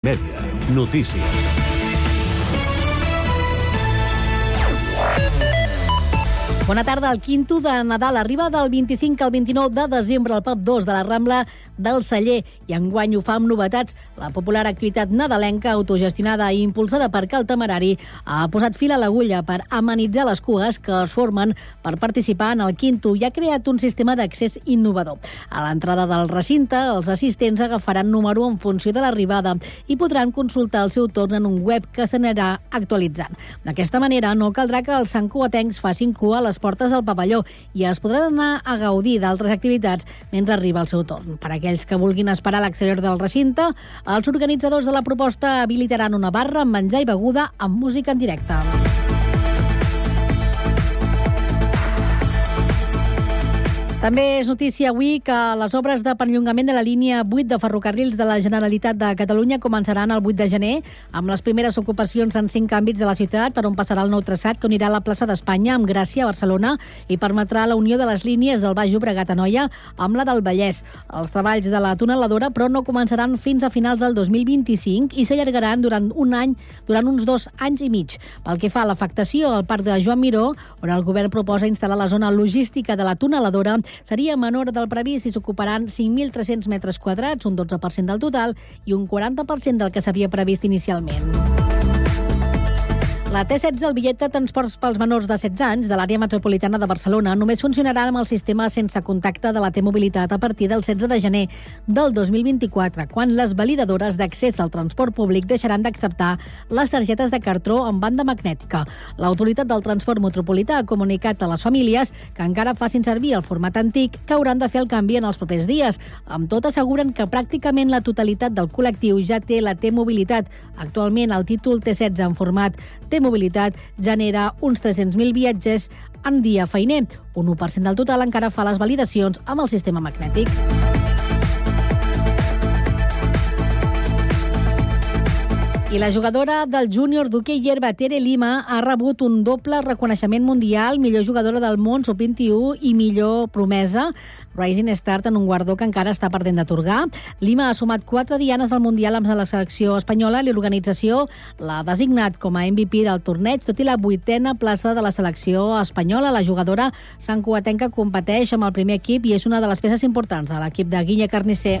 Mèdia. Notícies. Bona tarda. El quinto de Nadal arriba del 25 al 29 de desembre al Pub 2 de la Rambla del Celler i enguany ho fa amb novetats. La popular activitat nadalenca, autogestionada i impulsada per Cal Temerari, ha posat fil a l'agulla per amenitzar les cues que es formen per participar en el quinto i ha creat un sistema d'accés innovador. A l'entrada del recinte, els assistents agafaran número en funció de l'arribada i podran consultar el seu torn en un web que s'anirà actualitzant. D'aquesta manera, no caldrà que els santcuatencs facin cua a les portes del pavelló i es podran anar a gaudir d'altres activitats mentre arriba el seu torn. Per aquells que vulguin esperar a l'exterior del recinte, els organitzadors de la proposta habilitaran una barra amb menjar i beguda amb música en directe. També és notícia avui que les obres de perllongament de la línia 8 de ferrocarrils de la Generalitat de Catalunya començaran el 8 de gener, amb les primeres ocupacions en cinc àmbits de la ciutat, per on passarà el nou traçat que unirà la plaça d'Espanya amb Gràcia a Barcelona i permetrà la unió de les línies del Baix Llobregat a Noia amb la del Vallès. Els treballs de la tuneladora, però, no començaran fins a finals del 2025 i s'allargaran durant un any, durant uns dos anys i mig. Pel que fa a l'afectació al parc de Joan Miró, on el govern proposa instal·lar la zona logística de la tuneladora, seria menor del previst i s'ocuparan 5.300 metres quadrats, un 12% del total, i un 40% del que s'havia previst inicialment. La T16, el bitllet de transports pels menors de 16 anys de l'àrea metropolitana de Barcelona, només funcionarà amb el sistema sense contacte de la T-Mobilitat a partir del 16 de gener del 2024, quan les validadores d'accés al transport públic deixaran d'acceptar les targetes de cartró amb banda magnètica. L'autoritat del transport metropolità ha comunicat a les famílies que encara facin servir el format antic que hauran de fer el canvi en els propers dies. Amb tot, asseguren que pràcticament la totalitat del col·lectiu ja té la T-Mobilitat. Actualment, el títol T16 en format T-Mobilitat genera uns 300.000 viatgers en dia feiner. Un 1% del total encara fa les validacions amb el sistema magnètic. I la jugadora del júnior d'hoquei herba Tere Lima ha rebut un doble reconeixement mundial, millor jugadora del món sub-21 i millor promesa. Rising Start en un guardó que encara està perdent d'atorgar. Lima ha sumat quatre dianes al Mundial amb la selecció espanyola i l'organització l'ha designat com a MVP del torneig, tot i la vuitena plaça de la selecció espanyola. La jugadora santcuatenca competeix amb el primer equip i és una de les peces importants de l'equip de Guilla Carnicer.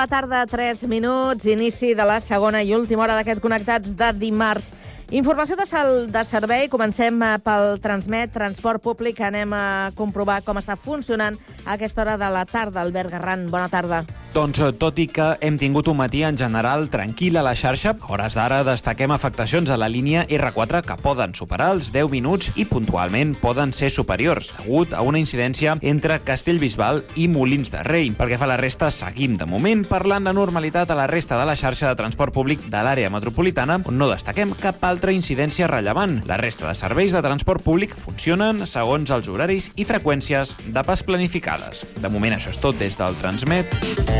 La tarda, 3 minuts, inici de la segona i última hora d'aquest Connectats de dimarts. Informació de sal de servei. Comencem eh, pel Transmet, transport públic. Anem a comprovar com està funcionant a aquesta hora de la tarda. Albert Garran, bona tarda. Doncs eh, tot i que hem tingut un matí en general tranquil a la xarxa, a hores d'ara destaquem afectacions a la línia R4 que poden superar els 10 minuts i puntualment poden ser superiors, degut a una incidència entre Castellbisbal i Molins de Rei. Perquè fa la resta, seguim de moment parlant de normalitat a la resta de la xarxa de transport públic de l'àrea metropolitana, on no destaquem cap altra incidència rellevant. La resta de serveis de transport públic funcionen segons els horaris i freqüències de pas planificades. De moment això és tot des del Transmet.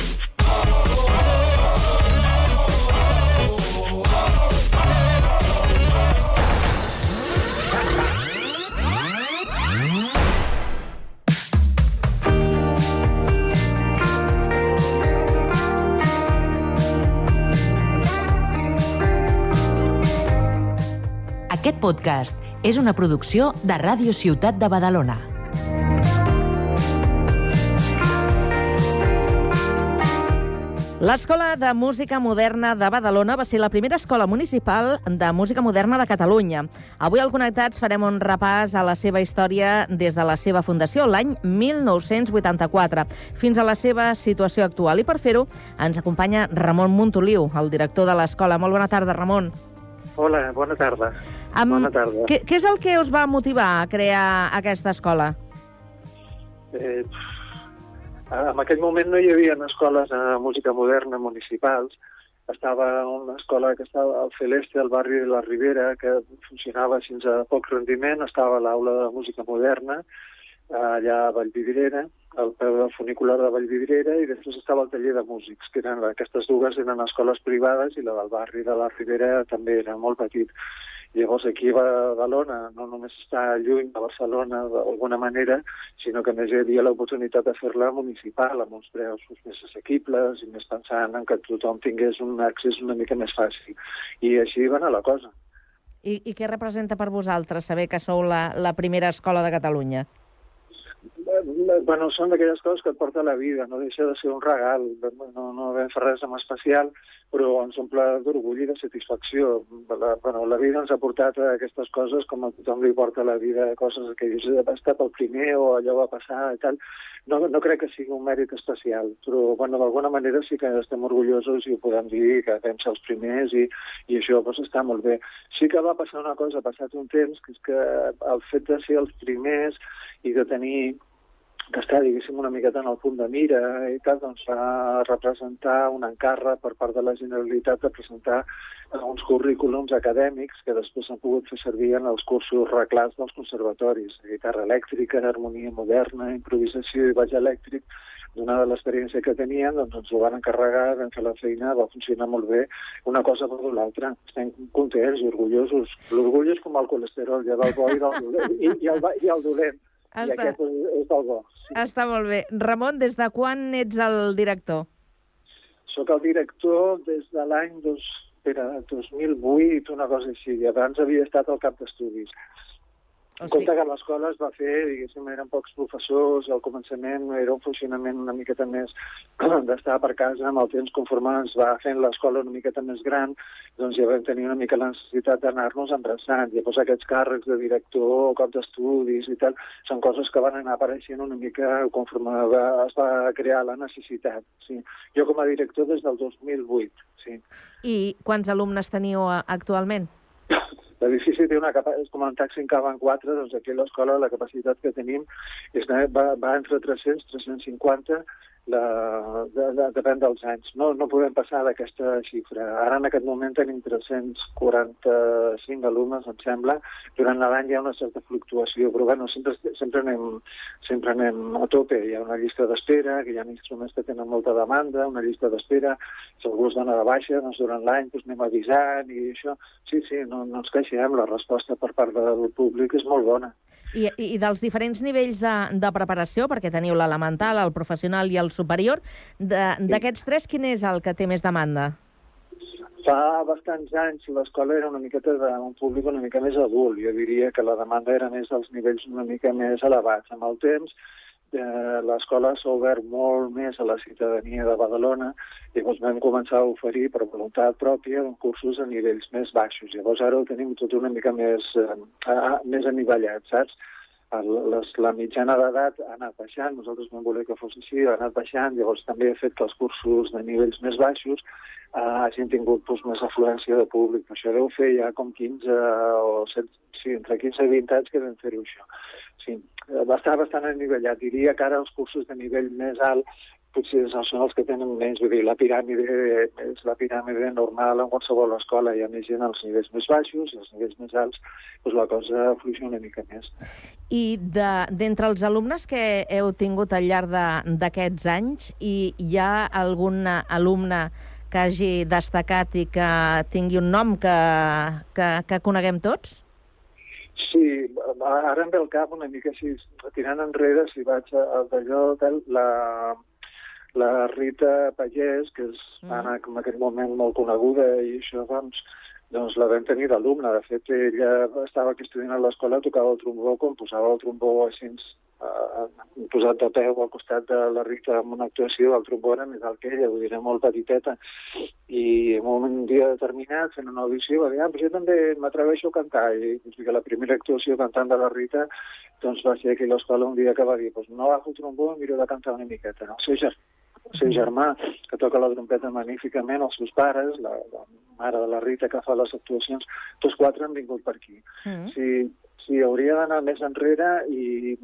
Aquest podcast és una producció de Ràdio Ciutat de Badalona. L'Escola de Música Moderna de Badalona va ser la primera escola municipal de música moderna de Catalunya. Avui al Connectats farem un repàs a la seva història des de la seva fundació, l'any 1984, fins a la seva situació actual. I per fer-ho ens acompanya Ramon Montoliu, el director de l'escola. Molt bona tarda, Ramon. Hola, bona tarda. Amb... Bona tarda. Què, què és el que us va motivar a crear aquesta escola? Eh, en aquell moment no hi havia escoles de música moderna municipals. Estava una escola que estava al Celeste, al barri de la Ribera, que funcionava fins a poc rendiment. Estava l'aula de música moderna, allà a Vallvidrera, al peu del funicular de Vallvidrera, i després estava el taller de músics, que eren aquestes dues eren escoles privades i la del barri de la Ribera també era molt petit. Llavors aquí a Badalona no només està lluny de Barcelona d'alguna manera, sinó que més hi havia l'oportunitat de fer-la municipal amb uns preus més assequibles i més pensant en que tothom tingués un accés una mica més fàcil. I així va anar la cosa. I, i què representa per vosaltres saber que sou la, la primera escola de Catalunya? Bueno, són d'aquelles coses que et porta la vida, no deixa de ser un regal, no, no vam fer res amb especial, però ens omple d'orgull i de satisfacció. La, bueno, la vida ens ha portat a aquestes coses com a tothom li porta la vida, coses que dius, ha estat el primer o allò va passar i tal. No, no crec que sigui un mèrit especial, però bueno, d'alguna manera sí que estem orgullosos i ho podem dir que vam ser els primers i, i això doncs, està molt bé. Sí que va passar una cosa, ha passat un temps, que és que el fet de ser els primers i de tenir d'estar, diguéssim, una miqueta en el punt de mira i tal, doncs va representar un encàrrec per part de la Generalitat de presentar uns currículums acadèmics que després s'han pogut fer servir en els cursos reclats dels conservatoris, guitarra elèctrica, harmonia moderna, improvisació i baix elèctric, donada l'experiència que tenien, doncs ens ho van encarregar, vam fer la feina, va funcionar molt bé, una cosa per l'altra. Estem contents i orgullosos. L'orgull és com el colesterol, ja del bo i, del i, i, el, i el dolent. I Està. aquest és, és del bo. Sí. Està molt bé. Ramon, des de quan ets el director? Soc el director des de l'any dos, espera, 2008, una cosa així. I abans havia estat al cap d'estudis. O En compte que l'escola es va fer, diguéssim, eren pocs professors, al començament era un funcionament una miqueta més d'estar per casa, amb el temps conforme es va fent l'escola una miqueta més gran, doncs ja vam tenir una mica la necessitat d'anar-nos endreçant. Llavors aquests càrrecs de director, cop d'estudis i tal, són coses que van anar apareixent una mica conforme va, es va crear la necessitat. Sí. Jo com a director des del 2008, sí. I quants alumnes teniu eh, actualment? L'edifici té una capa... és com un taxi en caben quatre, doncs aquí a l'escola la capacitat que tenim és, va, va entre 300 i 350, la, de, de, depèn dels anys. No, no podem passar d'aquesta xifra. Ara en aquest moment tenim 345 alumnes, em sembla. Durant l'any hi ha una certa fluctuació, però bueno, sempre, sempre, anem, sempre anem a tope. Hi ha una llista d'espera, que hi ha instruments que tenen molta demanda, una llista d'espera, si algú es dona de baixa, doncs durant l'any doncs anem avisant i això. Sí, sí, no, no ens queixem, la resposta per part del públic és molt bona. I, i dels diferents nivells de, de preparació, perquè teniu l'elemental, el professional i el superior, d'aquests tres, quin és el que té més demanda? Fa bastants anys l'escola era una miqueta d'un públic una mica més adult. Jo diria que la demanda era més dels nivells una mica més elevats. Amb el temps, eh, l'escola s'ha obert molt més a la ciutadania de Badalona i llavors vam començar a oferir per voluntat pròpia cursos a nivells més baixos. Llavors ara ho tenim tot una mica més, eh, més anivellat, saps? Les, la mitjana d'edat ha anat baixant, nosaltres vam voler que fos així, ha anat baixant, llavors també ha fet que els cursos de nivells més baixos eh, hagin tingut doncs, més afluència de públic. Això deu fer ja com 15 o 7, sí, entre 15 i 20 anys que vam fer-ho això. Sí, va estar bastant anivellat. Diria que ara els cursos de nivell més alt potser són els que tenen menys, vull dir, la piràmide és la piràmide normal en qualsevol escola, hi ha més gent als nivells més baixos i als nivells més alts doncs la cosa fluixa una mica més. I de- d'entre els alumnes que heu tingut al llarg de- d'aquests anys, i hi ha algun alumne que hagi destacat i que tingui un nom que, que, que coneguem tots? Sí, ara em ve el cap una mica així, tirant enrere, si vaig a- a d'allò, la, la Rita Pagès, que és Mm. ara en aquest moment molt coneguda, i això, doncs, doncs la vam tenir d'alumne. De fet, ella estava aquí estudiant a l'escola, tocava el trombó, quan posava el trombó així eh, posat de peu al costat de la Rita en una actuació, el trombó era més alt que ella, vull dir, molt petiteta. I en un dia determinat, fent una audició, va dir, ah, però jo també m'atreveixo a cantar. I doncs, que la primera actuació cantant de la Rita doncs va ser a l'escola un dia que va dir, pues no agafo el trombó, miro de cantar una miqueta. El seu, ger el seu germà, que toca la trompeta magníficament, els seus pares, la, la mare de la Rita que fa les actuacions, tots quatre han vingut per aquí. Mm. Si, si hauria d'anar més enrere i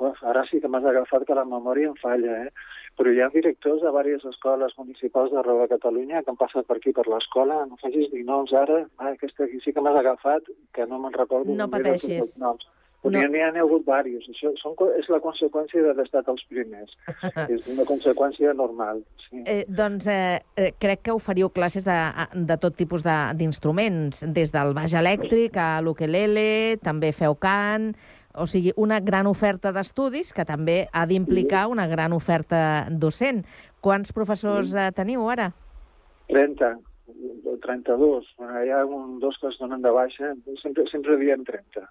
uf, ara sí que m'has agafat que la memòria em falla, eh? però hi ha directors de diverses escoles municipals d'arreu de Catalunya que han passat per aquí per l'escola, no facis dir noms ara, ah, aquesta aquí sí que m'has agafat, que no me'n recordo. No de tots pateixis. els Noms. Però No. n'hi ha, hagut diversos. Això són, és la conseqüència d'haver estat els primers. és una conseqüència normal. Sí. Eh, doncs eh, eh, crec que oferiu classes de, de tot tipus de- d'instruments, des del baix elèctric a l'ukelele, també feu cant, o sigui, una gran oferta d'estudis que també ha d'implicar una gran oferta docent. Quants professors eh, teniu ara? 30, 32. Bueno, hi ha un, dos que es donen de baixa. Sempre, sempre diem 30.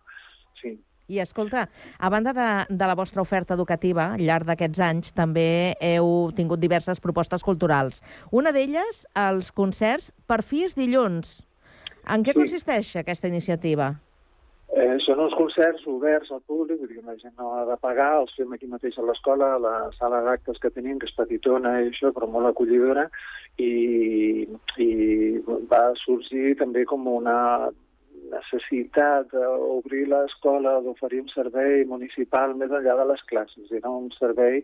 Sí. I escolta, a banda de, de la vostra oferta educativa, al llarg d'aquests anys també heu tingut diverses propostes culturals. Una d'elles, els concerts per fills dilluns. En què Sí. consisteix aquesta iniciativa? Eh, són uns concerts oberts al públic, vull dir la gent no ha de pagar, els fem aquí mateix a l'escola, a la sala d'actes que tenim, que és petitona i això, però molt acollidora, i, i va sorgir també com una necessitat d'obrir l'escola, d'oferir un servei municipal més enllà de les classes. Era un servei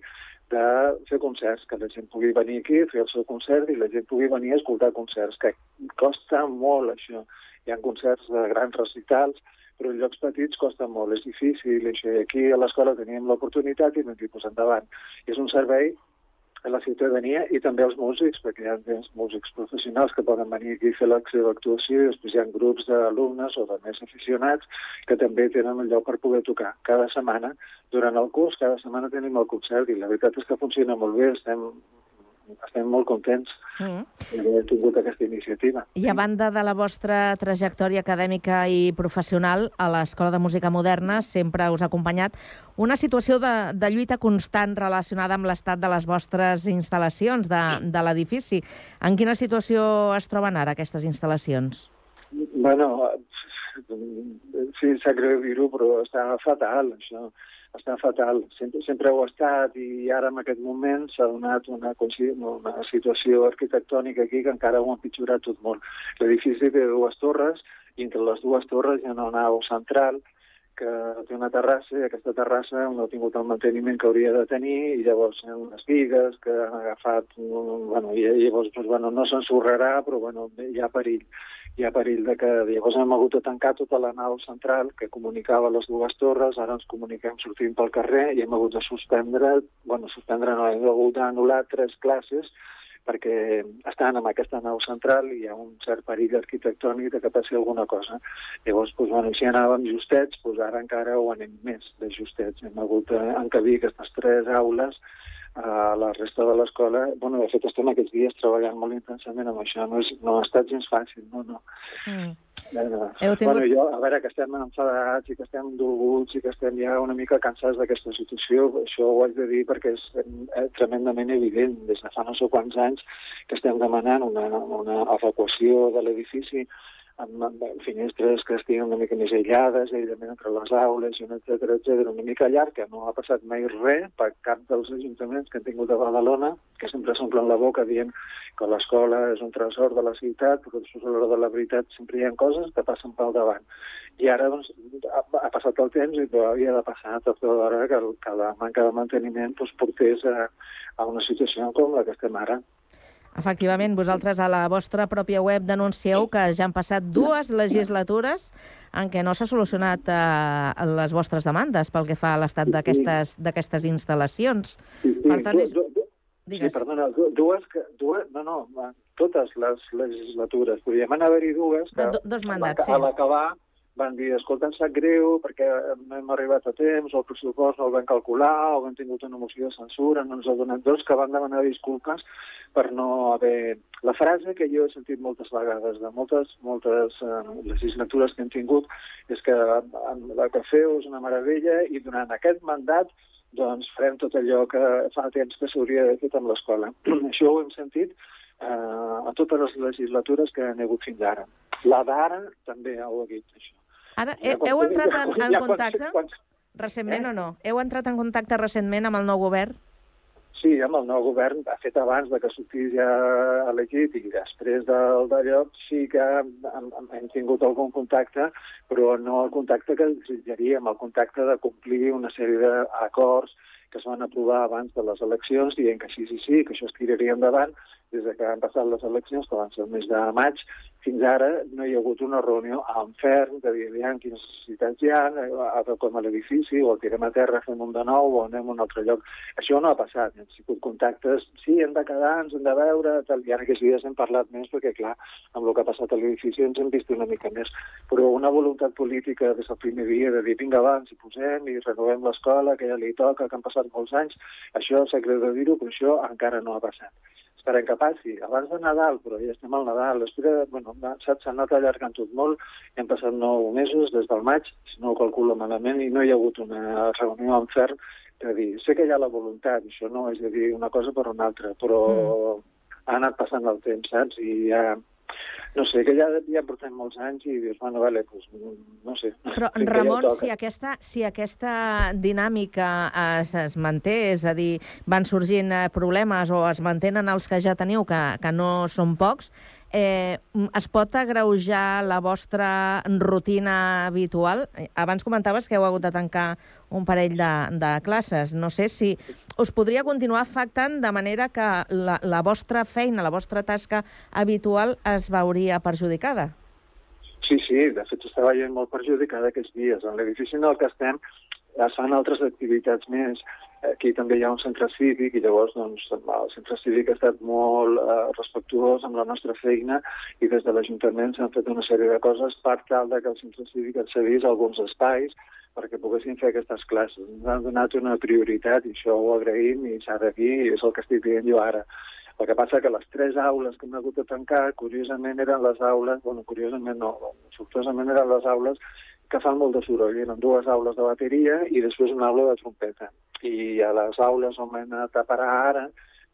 de fer concerts, que la gent pugui venir aquí, fer el seu concert i la gent pugui venir a escoltar concerts, que costa molt això. Hi ha concerts de grans recitals, però en llocs petits costa molt, és difícil. I aquí a l'escola teníem l'oportunitat i vam dir, pues endavant. I és un servei a la ciutadania i també als músics, perquè hi ha dels músics professionals que poden venir aquí a fer la seva actuació i després hi ha grups d'alumnes o de més aficionats que també tenen un lloc per poder tocar. Cada setmana, durant el curs, cada setmana tenim el concert i la veritat és que funciona molt bé, estem, estem molt contents Mm. d'haver tingut aquesta iniciativa. I a banda de la vostra trajectòria acadèmica i professional, a l'Escola de Música Moderna sempre us ha acompanyat una situació de, de lluita constant relacionada amb l'estat de les vostres instal·lacions de, de l'edifici. En quina situació es troben ara aquestes instal·lacions? Bueno, sí, sap greu dir-ho, però està fatal, això. Està fatal. Sempre, sempre ho ha estat i ara en aquest moment s'ha donat una, una situació arquitectònica aquí que encara ho ha empitjorat tot molt. L'edifici té dues torres i entre les dues torres hi ha una nau central que té una terrassa i aquesta terrassa no ha tingut el manteniment que hauria de tenir i llavors hi ha unes vigues que han agafat, bueno, i llavors doncs, bueno, no s'ensorrarà però bueno, hi ha perill hi ha perill de que llavors hem hagut de tancar tota la nau central que comunicava les dues torres, ara ens comuniquem sortint pel carrer i hem hagut de suspendre, bueno, suspendre no, hem hagut d'anul·lar tres classes perquè estan en aquesta nau central i hi ha un cert perill arquitectònic de que passi alguna cosa. Llavors, doncs, bueno, si anàvem justets, doncs ara encara ho anem més de justets. Hem hagut d'encabir aquestes tres aules a la resta de l'escola. Bueno, de fet, estem aquests dies treballant molt intensament amb això. No, és, no ha estat gens fàcil, no, no. Mm. Eh, Heu tingut- Bueno, jo, a veure, que estem enfadats i que estem dolguts i que estem ja una mica cansats d'aquesta situació, això ho haig de dir perquè és eh, tremendament evident. Des de fa no sé quants anys que estem demanant una, una evacuació de l'edifici amb, amb finestres que estiguin una mica més aïllades, aïllament entre les aules, etc etc, una mica llarg, que no ha passat mai res per cap dels ajuntaments que han tingut a Badalona, que sempre s'omplen la boca dient que l'escola és un tresor de la ciutat, però a l'hora de la veritat sempre hi ha coses que passen pel davant. I ara doncs, ha, ha passat el temps i havia de passar tot l'hora que, que la manca de manteniment doncs, portés a, a una situació com la que estem ara. Efectivament, vosaltres a la vostra pròpia web denuncieu que ja han passat dues legislatures en què no s'ha solucionat eh, les vostres demandes pel que fa a l'estat d'aquestes instal·lacions. Per tant, és... Du- du- du- Digues. Sí, perdona, du- dues, dues, no, no, totes les legislatures. Podríem haver-hi dues que Do- dos mandats, a sí. l'acabar van dir, escolta, em sap greu perquè no hem arribat a temps, o el pressupost no el vam calcular, o hem tingut una moció de censura, no ens ha donat dos, que van demanar disculpes per no haver... La frase que jo he sentit moltes vegades de moltes, moltes eh, legislatures que hem tingut és que la que feu és una meravella i durant aquest mandat doncs farem tot allò que fa temps que s'hauria d'haver fet amb l'escola. Això ho hem sentit eh, a totes les legislatures que han hagut fins ara. La d'ara també ho ha dit, això. Ara, he, heu entrat en, en contacte quan- recentment Eh? o no? Heu entrat en contacte recentment amb el nou govern? Sí, amb el nou govern, ha fet abans de que sortís ja elegit i després del d'allò, sí que hem, hem, hem tingut algun contacte, però no el contacte que desitjaríem, el contacte de complir una sèrie d'acords que es van aprovar abans de les eleccions, dient que sí, sí, sí, que això es tiraria endavant, des de que han passat les eleccions, que van ser el mes de maig, fins ara no hi ha hagut una reunió en ferm de dir aviam quines necessitats hi ha, adequem a l'edifici, o el tirem a terra, fem un de nou, o anem a un altre lloc. Això no ha passat, han sigut contactes, sí, hem de quedar, ens hem de veure, tal, i ara aquests dies hem parlat més, perquè clar, amb el que ha passat a l'edifici ens hem vist una mica més. Però una voluntat política des del primer dia de dir, vinga, va, ens hi posem i renovem l'escola, que ja li toca, que han passat molts anys, això s'ha de dir-ho, però això encara no ha passat esperem que passi abans de Nadal, però ja estem al Nadal. Espera, bueno, saps, s'ha anat allargant tot molt, han passat nou mesos des del maig, si no ho calculo malament, i no hi ha hagut una reunió en ferm de dir, sé que hi ha la voluntat, això no és de dir una cosa per una altra, però mm. ha anat passant el temps, saps? I ja, no sé, que ja, ja portem molts anys i dius, bueno, vale, pues, no sé. Però, Crec ja Ramon, toca. si aquesta, si aquesta dinàmica es, es manté, és a dir, van sorgint eh, problemes o es mantenen els que ja teniu, que, que no són pocs, eh, es pot agreujar la vostra rutina habitual? Eh, Abans comentaves que heu hagut de tancar un parell de, de classes. No sé si us podria continuar afectant de manera que la, la vostra feina, la vostra tasca habitual es veuria perjudicada. Sí, sí, de fet està veient molt perjudicada aquests dies. En l'edifici en el que estem es fan altres activitats més. Aquí també hi ha un centre cívic i llavors doncs, el centre cívic ha estat molt eh, respectuós amb la nostra feina i des de l'Ajuntament s'han fet una sèrie de coses per tal que el centre cívic accedís a alguns espais perquè poguessin fer aquestes classes. Ens han donat una prioritat i això ho agraïm i s'ha de dir i és el que estic dient jo ara. El que passa que les tres aules que hem hagut de tancar, curiosament eren les aules, bueno, curiosament no, sortosament eren les aules que fan molt de soroll. Eren dues aules de bateria i després una aula de trompeta. I a les aules on hem anat a parar ara,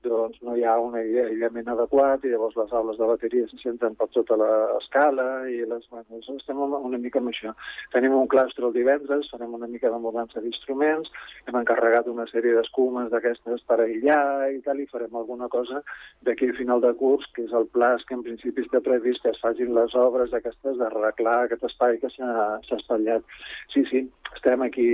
doncs no hi ha un aïllament adequat i llavors les aules de bateria se senten per tota l'escala i les, bueno, estem una, mica amb això. Tenim un claustre el divendres, farem una mica de mudança d'instruments, hem encarregat una sèrie d'escumes d'aquestes per aïllar i tal, i farem alguna cosa d'aquí a final de curs, que és el pla que en principi està previst que es facin les obres aquestes d'arreglar aquest espai que s'ha espatllat. Sí, sí, estem aquí...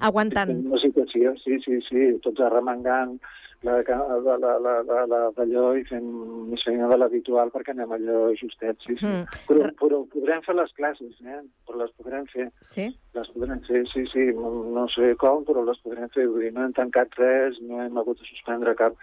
Aguantant. En una situació, sí, sí, sí, tots arremangant la, la, la, la, la, la d'allò i fent més feina de l'habitual perquè anem allò justet, sí, sí. Mm. Però, però podrem fer les classes, eh? Però les podrem fer. Sí? Les podrem fer, sí, sí, no, no sé com, però les podrem fer. Vull dir, no hem tancat res, no hem hagut de suspendre cap...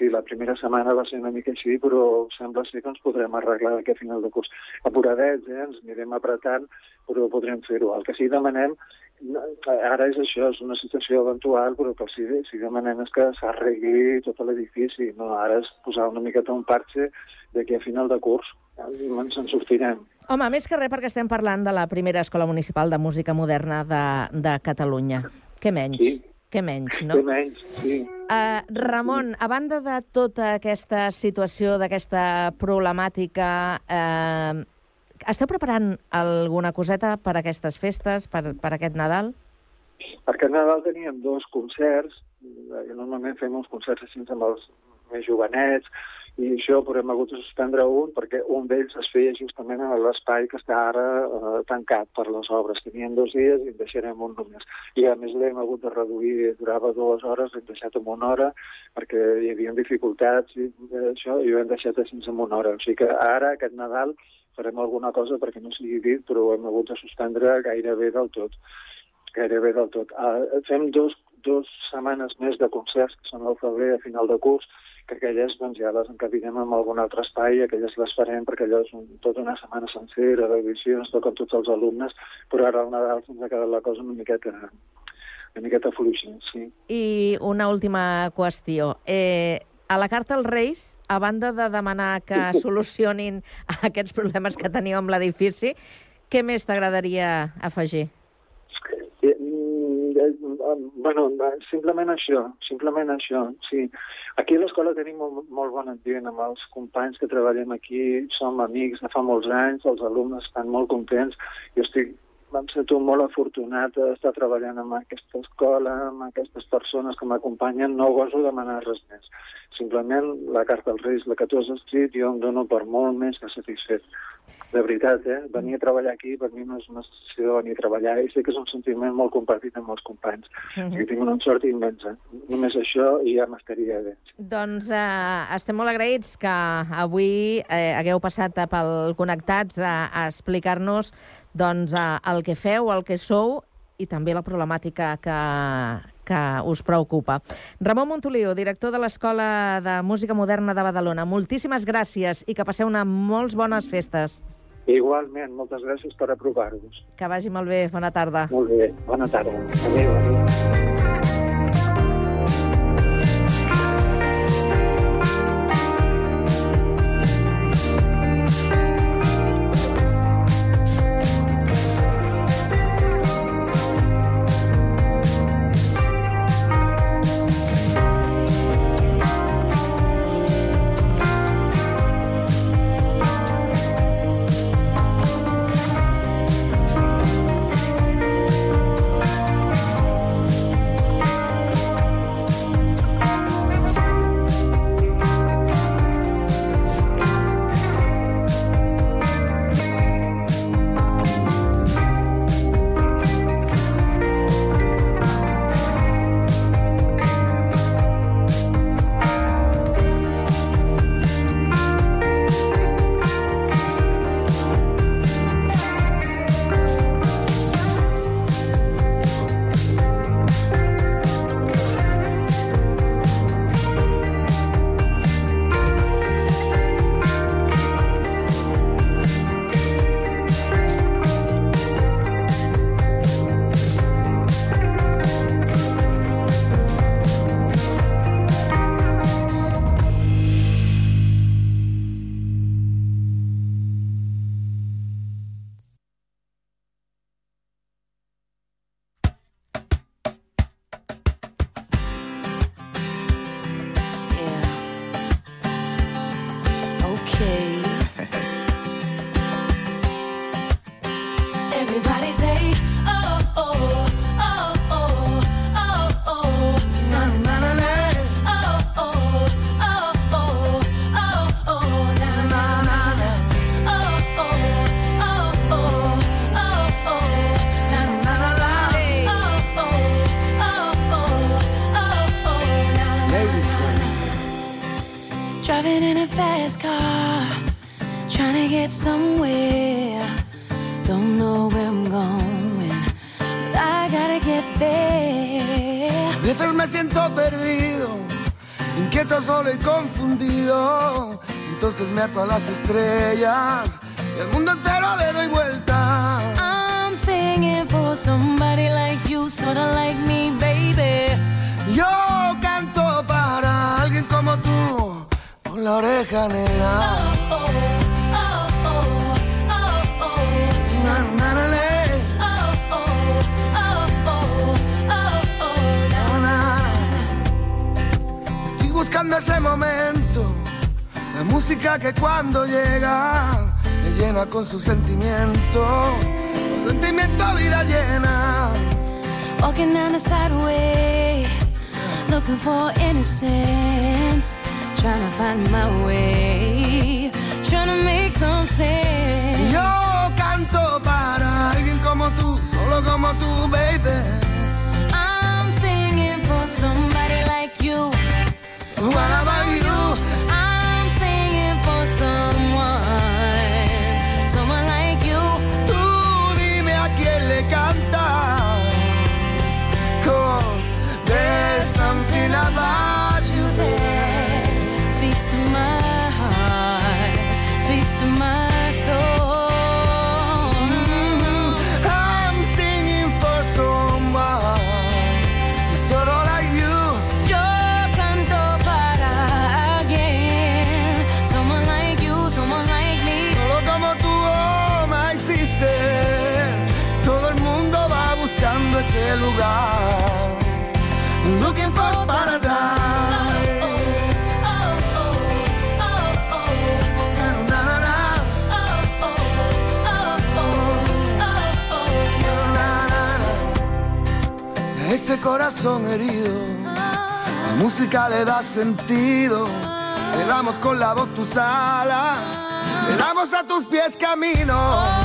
Sí, la primera setmana va ser una mica així, però sembla ser que ens podrem arreglar d'aquí a final de curs. Apuradets, eh? Ens anirem apretant, però podrem fer-ho. El que sí demanem no, ara és això, és una situació eventual, però que sí, sí demanem és que s'arregli tot l'edifici. No? Ara és posar una miqueta un parxe d'aquí a final de curs. Ens en sortirem. Home, més que res perquè estem parlant de la primera escola municipal de música moderna de, de Catalunya. Què menys? Sí. Què menys, no? Què menys, sí. Uh, Ramon, a banda de tota aquesta situació, d'aquesta problemàtica, uh, esteu preparant alguna coseta per aquestes festes, per, per aquest Nadal? Per aquest Nadal teníem dos concerts, eh, normalment fem uns concerts així amb els més jovenets, i això, però hem hagut de suspendre un perquè un d'ells es feia justament a l'espai que està ara eh, tancat per les obres. Tenien dos dies i en deixarem un només. I a més l'hem hagut de reduir, durava dues hores, l'hem deixat en una hora perquè hi havia dificultats i eh, això, i ho hem deixat així en una hora. O sigui que ara, aquest Nadal, farem alguna cosa perquè no sigui dit, però ho hem hagut de suspendre gairebé del tot. Gairebé del tot. Uh, fem dos, dos setmanes més de concerts, que són al febrer a final de curs, que aquelles doncs, ja les encabinem en algun altre espai aquelles les farem perquè allò és un, tota una setmana sencera d'audicions, toquen tots els alumnes, però ara al Nadal se'ns ha quedat la cosa una miqueta, una miqueta fluixa, sí. I una última qüestió. Eh, a la carta als Reis, a banda de demanar que solucionin aquests problemes que teniu amb l'edifici, què més t'agradaria afegir? Eh, mm, eh, Bueno, eh, simplement això, simplement això, sí. Aquí a l'escola tenim molt, molt bon ambient amb els companys que treballem aquí, som amics de fa molts anys, els alumnes estan molt contents, jo estic em sento molt afortunat d'estar treballant amb aquesta escola, amb aquestes persones que m'acompanyen, no goso demanar res més. Simplement la carta als Reis, la que tu has escrit, jo em dono per molt més que satisfet. De veritat, eh? Venir a treballar aquí per mi no és una sensació de venir a treballar i sé que és un sentiment molt compartit amb els companys. Uh -huh. I tinc una sort immensa. Només això i ja m'estaria bé. Doncs eh, estem molt agraïts que avui eh, hagueu passat pel Connectats a, a explicar-nos doncs, eh, el que feu, el que sou i també la problemàtica que, que us preocupa. Ramon Montoliu, director de l'Escola de Música Moderna de Badalona, moltíssimes gràcies i que passeu una molts bones festes. Igualment, moltes gràcies per aprovar-vos. Que vagi molt bé. Bona tarda. Molt bé, bona tarda. Adéu, adéu. meto a las estrellas. Música que cuando llega me llena con su sentimiento, su sentimiento vida llena. Walking down the sideway, looking for innocence. Trying to find my way, trying to make some sense. Yo canto para alguien como tú, solo como tú, baby. I'm singing for somebody like you. What about corazón herido. La música le da sentido. Le damos con la voz tus alas. Le damos a tus pies camino.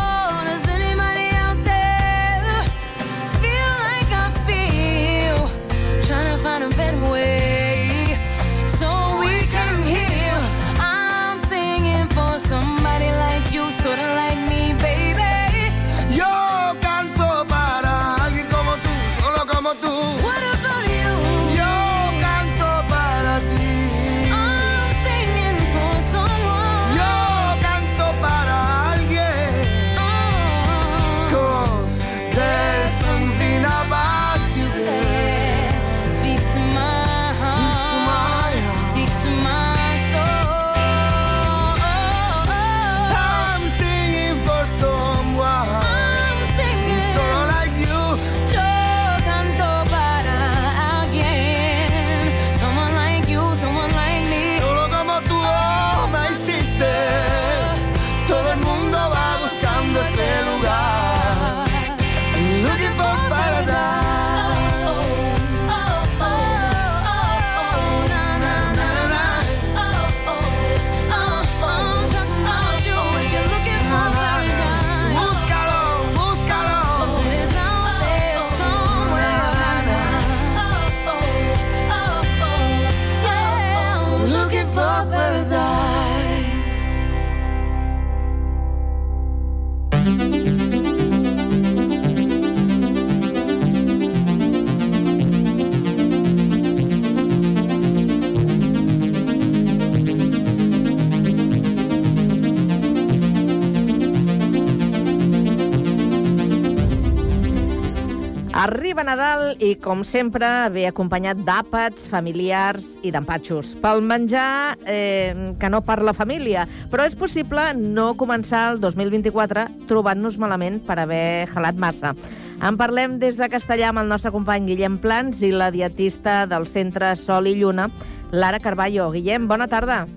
Nadal i, com sempre, ve acompanyat d'àpats, familiars i d'empatxos. Pel menjar, eh, que no per la família, però és possible no començar el 2024 trobant-nos malament per haver gelat massa. En parlem des de Castellà amb el nostre company Guillem Plans i la dietista del centre Sol i Lluna, Lara Carballo. Guillem, bona tarda.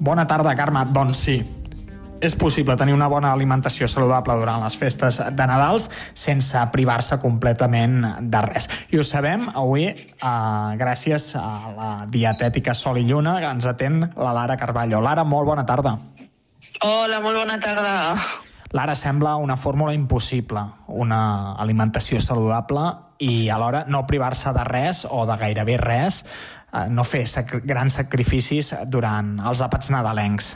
Bona tarda, Carme. Doncs sí, és possible tenir una bona alimentació saludable durant les festes de Nadals sense privar-se completament de res. I ho sabem avui eh, gràcies a la dietètica Sol i Lluna que ens atén la Lara Carballo. Lara, molt bona tarda. Hola, molt bona tarda. Lara, sembla una fórmula impossible, una alimentació saludable i alhora no privar-se de res o de gairebé res, eh, no fer sac grans sacrificis durant els àpats nadalencs.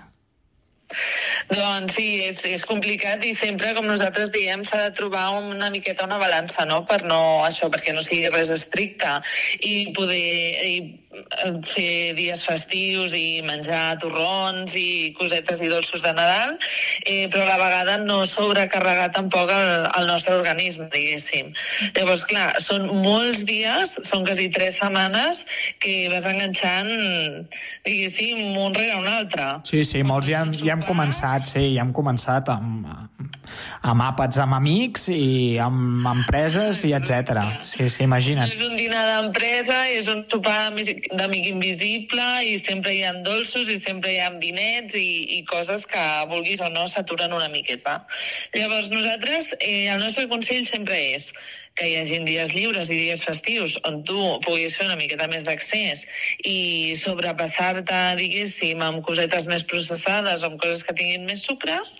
Doncs sí, és, és complicat i sempre, com nosaltres diem, s'ha de trobar una miqueta una balança, no? Per no, això, perquè no sigui res estricte i poder i fer dies festius i menjar torrons i cosetes i dolços de Nadal, eh, però a la vegada no sobrecarregar tampoc el, el nostre organisme, diguéssim. Llavors, clar, són molts dies, són quasi tres setmanes que vas enganxant, diguéssim, un rere un altre. Sí, sí, molts ja, ja hem començat, sí, ja hem començat amb, amb àpats amb amics i amb empreses i etc. Sí, sí, imagina't. És un dinar d'empresa, és un sopar d'ami- d'amic invisible i sempre hi ha dolços i sempre hi ha vinets i, i coses que, vulguis o no, s'aturen una miqueta. Llavors, nosaltres, eh, el nostre consell sempre és que hi hagi dies lliures i dies festius on tu puguis fer una miqueta més d'accés i sobrepassar-te, diguéssim, amb cosetes més processades o amb coses que tinguin més sucres,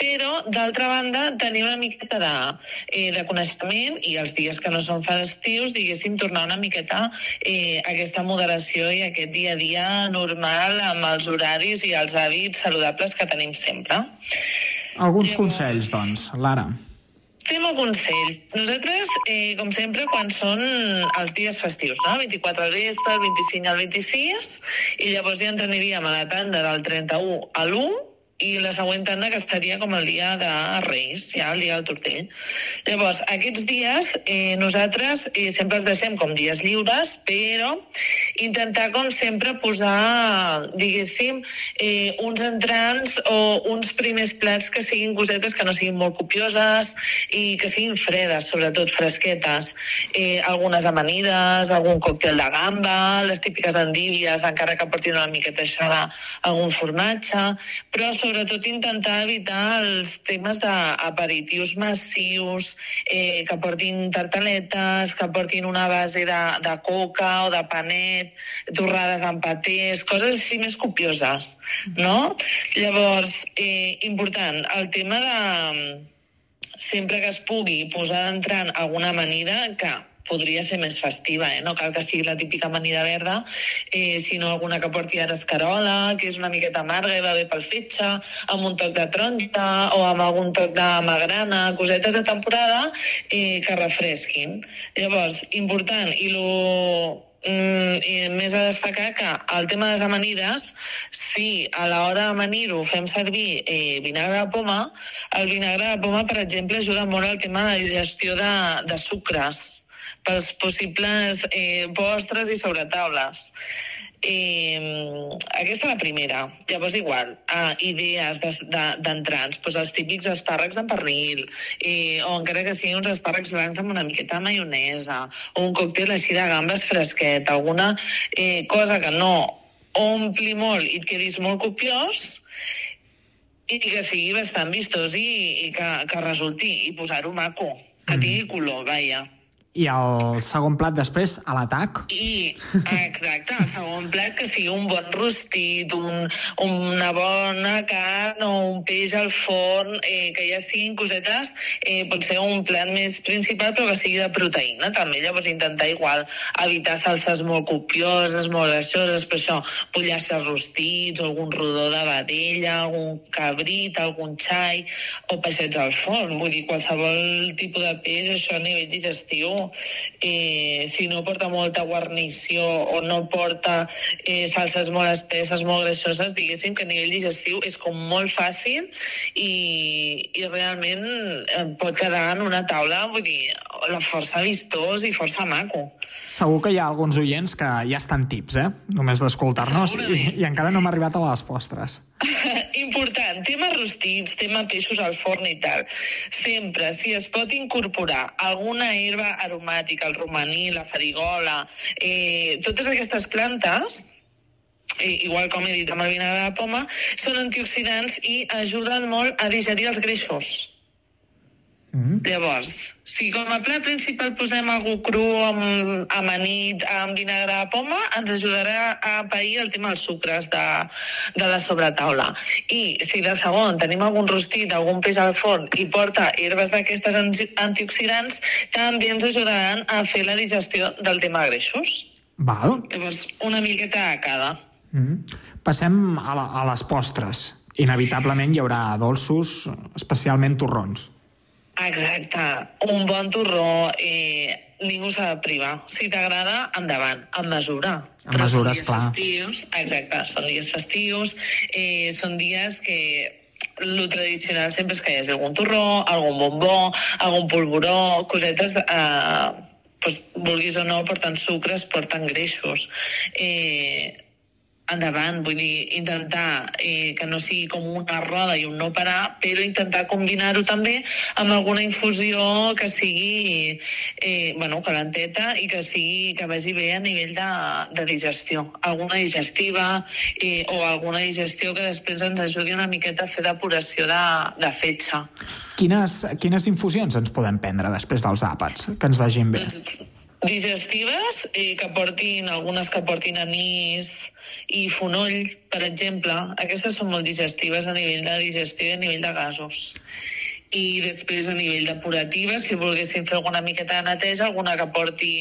però, d'altra banda, tenir una miqueta de, eh, de coneixement i els dies que no són festius, diguéssim, tornar una miqueta eh, aquesta moderació i aquest dia a dia normal amb els horaris i els hàbits saludables que tenim sempre. Alguns consells, doncs, Lara. El consell. Nosaltres, eh, com sempre, quan són els dies festius, no? 24 al vespre, el 25 al 26, i llavors ja ens aniríem a la tanda del 31 a l'1, i la següent tanda que estaria com el dia de Reis, ja el dia del tortell. Llavors, aquests dies eh, nosaltres eh, sempre els deixem com dies lliures, però intentar com sempre posar, diguéssim, eh, uns entrants o uns primers plats que siguin cosetes que no siguin molt copioses i que siguin fredes, sobretot fresquetes. Eh, algunes amanides, algun còctel de gamba, les típiques endívies, encara que portin una miqueta això algun formatge, però sobretot sobretot intentar evitar els temes d'aperitius massius, eh, que portin tartaletes, que portin una base de, de coca o de panet, torrades amb patés, coses així més copioses, no? Llavors, eh, important, el tema de sempre que es pugui posar d'entrant alguna amanida que podria ser més festiva, eh? no cal que sigui la típica amanida verda, eh, sinó alguna que porti ara escarola, que és una miqueta amarga i va bé pel fetge, amb un toc de taronja o amb algun toc de magrana, cosetes de temporada eh, que refresquin. Llavors, important, i lo Mm, i més a destacar que el tema de les amanides, si a l'hora d'amanir-ho fem servir eh, vinagre de poma, el vinagre de poma, per exemple, ajuda molt al tema de la digestió de, de sucres pels possibles eh, postres i sobretaules. Eh, aquesta la primera. Llavors, igual, uh, idees d'entrants, de, doncs els típics espàrrecs en pernil, eh, o encara que siguin uns espàrrecs blancs amb una miqueta de maionesa, o un còctel així de gambes fresquet, alguna eh, cosa que no ompli molt i et quedis molt copiós, i que sigui bastant vistós i, i que, que resulti, i posar-ho maco, que tingui color, vaja. I el segon plat després, a l'atac? I, exacte, el segon plat que sigui un bon rostit, un, una bona carn o un peix al forn, eh, que ja siguin cosetes, eh, pot ser un plat més principal però que sigui de proteïna també, llavors intentar igual evitar salses molt copioses, molt greixoses, per això pollastres rostits, algun rodó de vedella, algun cabrit, algun xai, o peixets al forn, vull dir, qualsevol tipus de peix, això a nivell digestiu eh, si no porta molta guarnició o no porta eh, salses molt espesses, molt greixoses, diguéssim que a nivell digestiu és com molt fàcil i, i realment eh, pot quedar en una taula, vull dir, la força vistós i força maco. Segur que hi ha alguns oients que ja estan tips, eh? Només d'escoltar-nos i, i encara no hem arribat a les postres. Important, tema rostits, tema peixos al forn i tal. Sempre, si es pot incorporar alguna herba aromàtica, el romaní, la farigola, eh, totes aquestes plantes, eh, igual com he dit amb el vinagre de poma, són antioxidants i ajuden molt a digerir els greixos. Mm. Llavors, si com a plat principal posem algú cru amb amanit, amb vinagre de poma, ens ajudarà a pair el tema dels sucres de, de la sobretaula. I si de segon tenim algun rostit, algun peix al forn i porta herbes d'aquestes anti- antioxidants, també ens ajudaran a fer la digestió del tema greixos. Val. Llavors, una miqueta a cada. Mm. Passem a, la, a les postres. Inevitablement hi haurà dolços, especialment torrons. Exacte. Un bon torró, eh, ningú s'ha de privar. Si t'agrada, endavant, amb mesura. Amb mesura, són dies esclar. festius, exacte, són dies festius, eh, són dies que lo tradicional sempre és que hi hagi algun torró, algun bombó, algun polvoró, cosetes, eh, pues, vulguis o no, porten sucres, porten greixos. Eh, endavant, vull dir, intentar eh, que no sigui com una roda i un no parar, però intentar combinar-ho també amb alguna infusió que sigui eh, bueno, calenteta i que sigui que vagi bé a nivell de, de digestió. Alguna digestiva eh, o alguna digestió que després ens ajudi una miqueta a fer depuració de, de fetge. Quines, quines infusions ens podem prendre després dels àpats? Que ens vagin bé. Digestives eh, que portin, algunes que portin anís i fonoll, per exemple. Aquestes són molt digestives a nivell de digestió i a nivell de gasos. I després a nivell depurativa, si volguéssim fer alguna miqueta de neteja, alguna que porti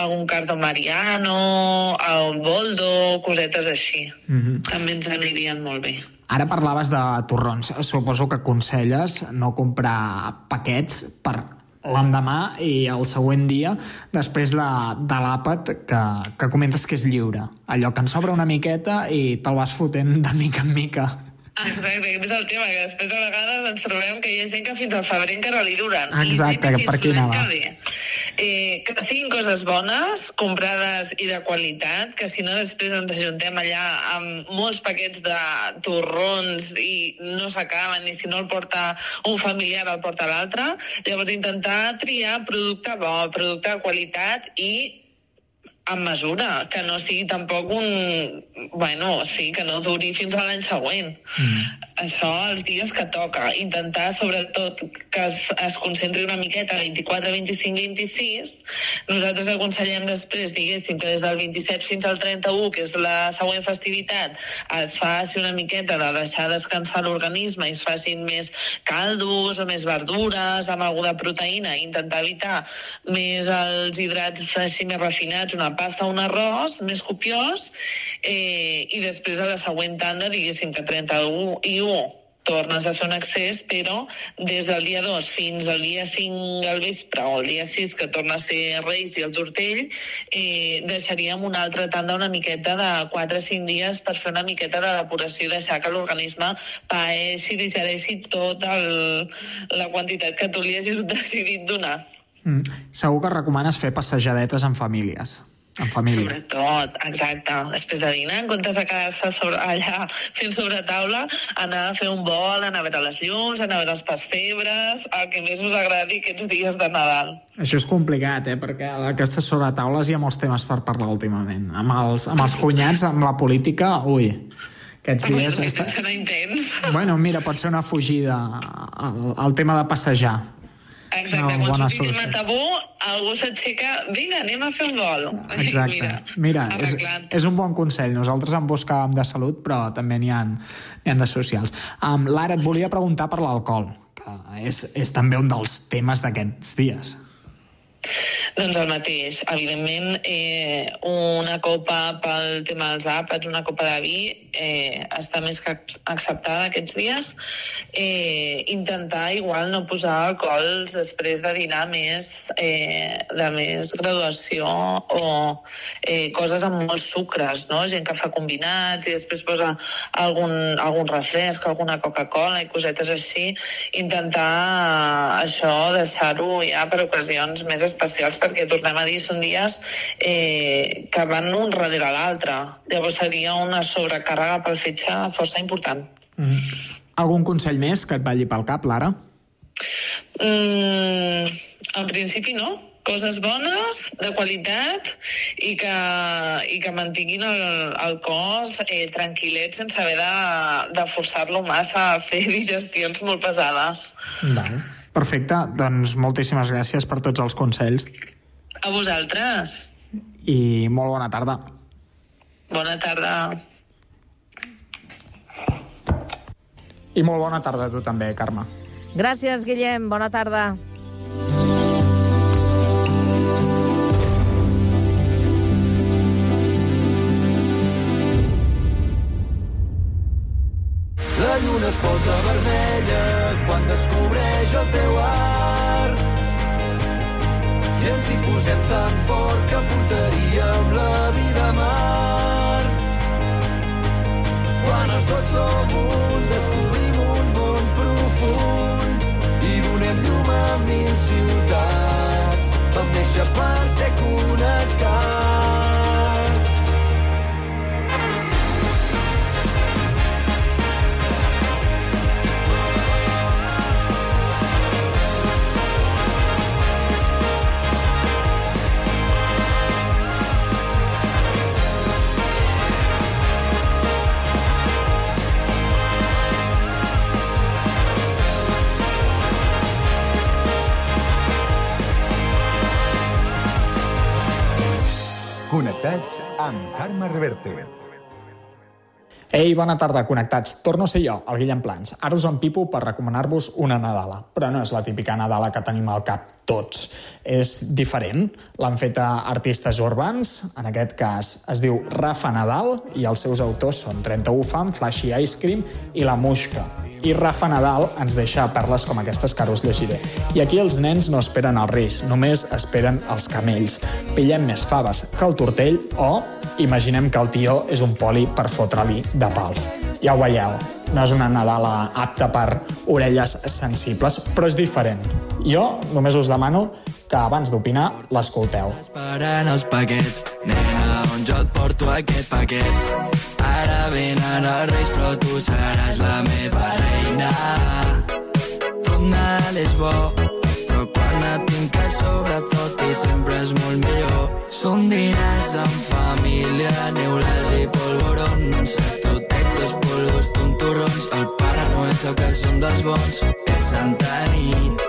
algun cardo mariano, el boldo, cosetes així. Mm -hmm. També ens anirien molt bé. Ara parlaves de torrons. Suposo que aconselles no comprar paquets per l'endemà i el següent dia després de, de l'àpat que, que comentes que és lliure. Allò que en sobra una miqueta i te'l vas fotent de mica en mica. Exacte, aquest és el tema, que després a vegades ens trobem que hi ha gent que fins al febrer encara li duren. Exacte, I gent que per aquí anava. Eh, que siguin coses bones, comprades i de qualitat, que si no després ens ajuntem allà amb molts paquets de torrons i no s'acaben, i si no el porta un familiar el porta l'altre. Llavors intentar triar producte bo, producte de qualitat i amb mesura, que no sigui tampoc un... Bueno, sí, que no duri fins a l'any següent. Mm. Això els dies que toca. Intentar, sobretot, que es, es concentri una miqueta 24, 25, 26. Nosaltres aconsellem després, diguéssim, que des del 27 fins al 31, que és la següent festivitat, es faci una miqueta de deixar descansar l'organisme i es facin més caldos o més verdures amb alguna proteïna, intentar evitar més els hidrats així més refinats, una pasta un arròs més copiós, eh, i després a la següent tanda, diguéssim que 31 i 1 tornes a fer un excés, però des del dia 2 fins al dia 5 al vespre o el dia 6 que torna a ser Reis i el Tortell, eh, deixaríem una altra tanda una miqueta de 4 o 5 dies per fer una miqueta de depuració i deixar que l'organisme paeixi digereixi tota la quantitat que tu li hagis decidit donar. Mm. Segur que recomanes fer passejadetes en famílies. En família. Sobretot, exacte. Després de dinar, en comptes de quedar-se sobre, allà fent sobre taula, anar a fer un vol, anar a veure les llums, anar a veure els pessebres, el que més us agradi aquests dies de Nadal. Això és complicat, eh? perquè a aquestes sobretaules hi ha molts temes per parlar últimament. Amb els, amb els cunyats, amb la política, ui, aquests dies... Bueno, Està... serà intens. Bueno, mira, pot ser una fugida al, al tema de passejar. Exacte, Una quan solució. a tabú, algú s'aixeca, vinga, anem a fer un vol. Exacte. Mira, Mira, és, arreglat. és un bon consell. Nosaltres en buscàvem de salut, però també n'hi ha, ha de socials. Um, Lara, et volia preguntar per l'alcohol, que és, és també un dels temes d'aquests dies. Doncs el mateix. Evidentment, eh, una copa pel tema dels àpats, una copa de vi, eh, està més que ac- acceptada aquests dies. Eh, intentar, igual, no posar alcohols després de dinar més, eh, de més graduació o eh, coses amb molts sucres, no? Gent que fa combinats i després posa algun, algun refresc, alguna Coca-Cola i cosetes així. Intentar eh, això, deixar-ho ja per ocasions més especials perquè tornem a dir, són dies eh, que van un darrere l'altre. Llavors seria una sobrecàrrega pel fetge força important. Mm. Algun consell més que et balli pel cap, Lara? Mm, en principi no. Coses bones, de qualitat i que, i que mantinguin el, el cos eh, tranquil·let sense haver de, de forçar-lo massa a fer digestions molt pesades. Val. Perfecte, doncs moltíssimes gràcies per tots els consells A vosaltres. i molt bona tarda. Bona tarda. I molt bona tarda a tu també, Carme. Gràcies, Guillem. Bona tarda. Descobreix el teu art. I ens hi posem tan fort que portaríem la vida a mar. Quan els dos som un, descobrim un món profund i donem llum a mil ciutats. Vam néixer per ser connectats. Connectats amb Carme Reverte. Ei, bona tarda, connectats. Torno a ser jo, el Guillem Plans. Ara us empipo per recomanar-vos una Nadala, però no és la típica Nadala que tenim al cap tots. És diferent. L'han fet a artistes urbans, en aquest cas es diu Rafa Nadal, i els seus autors són 31 Fam, Flashy Ice Cream i La Muixca. I Rafa Nadal ens deixa perles com aquestes que ara us llegiré. I aquí els nens no esperen els reis, només esperen els camells. Pillem més faves que el tortell o imaginem que el tio és un poli per fotre-li de pals. Ja ho veieu, no és una Nadala apta per orelles sensibles, però és diferent. Jo només us demano que abans d'opinar l'escolteu. Esperant els paquets, nena, on jo et porto aquest paquet. Ara venen els reis, però tu seràs la meva reina caminar, tornar és bo, però quan et tinc a sobre tot i sempre és molt millor. Són diners amb família, neules i polvorons, totectos, polvos, tonturrons, el Pare no és el que són dels bons, que Santa Nit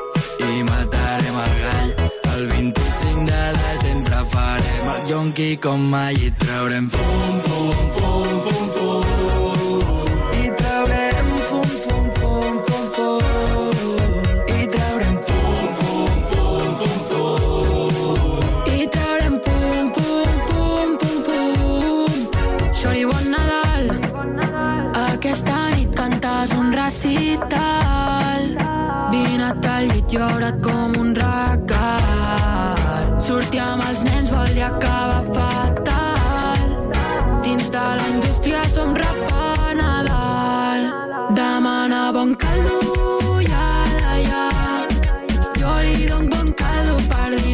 i matarem el gall. El 25 de desembre farem el jonqui com mai i traurem fum, fum, fum, fum, fum. fum. llora't com un regal. Sortir amb els nens vol dir acabar fatal. Dins de la indústria som rapa Nadal. Demana bon caldo, ja, ja. Jo li dono bon caldo per dir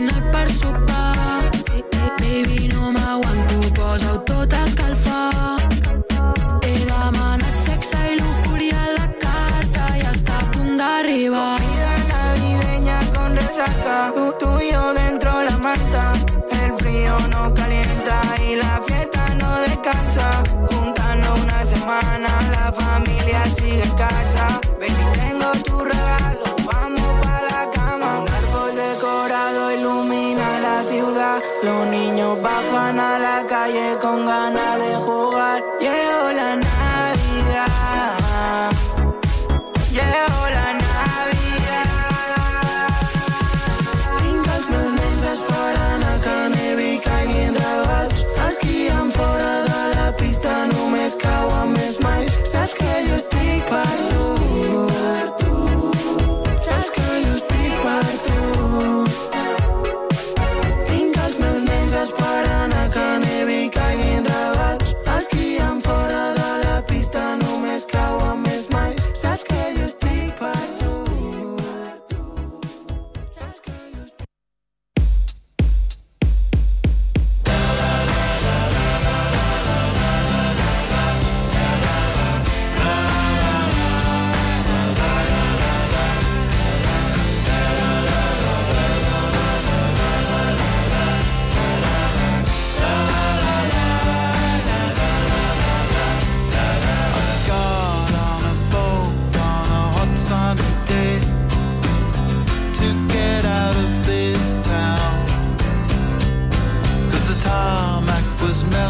a la calle con ganas de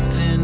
acting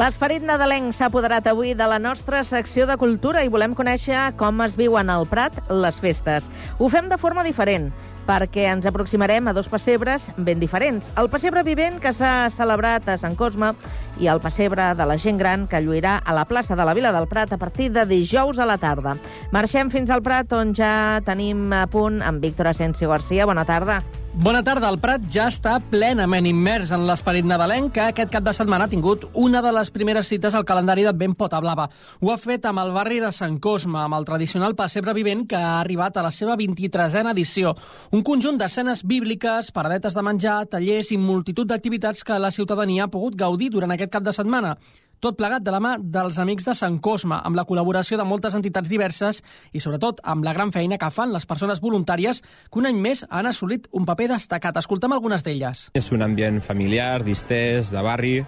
L'esperit nadalenc s'ha apoderat avui de la nostra secció de cultura i volem conèixer com es viuen al Prat les festes. Ho fem de forma diferent, perquè ens aproximarem a dos pessebres ben diferents. El pessebre vivent, que s'ha celebrat a Sant Cosme, i el pessebre de la gent gran, que lluirà a la plaça de la Vila del Prat a partir de dijous a la tarda. Marxem fins al Prat, on ja tenim a punt amb Víctor Asensio Garcia. Bona tarda. Bona tarda. El Prat ja està plenament immers en l'esperit nadalenc, que aquest cap de setmana ha tingut una de les primeres cites al calendari d'Advent Pota Blava. Ho ha fet amb el barri de Sant Cosme, amb el tradicional pessebre vivent que ha arribat a la seva 23a edició. Un conjunt d'escenes bíbliques, paradetes de menjar, tallers i multitud d'activitats que la ciutadania ha pogut gaudir durant aquest cap de setmana. Tot plegat de la mà dels Amics de Sant Cosme, amb la col·laboració de moltes entitats diverses i, sobretot, amb la gran feina que fan les persones voluntàries que un any més han assolit un paper destacat. Escoltem algunes d'elles. És un ambient familiar, distès, de barri,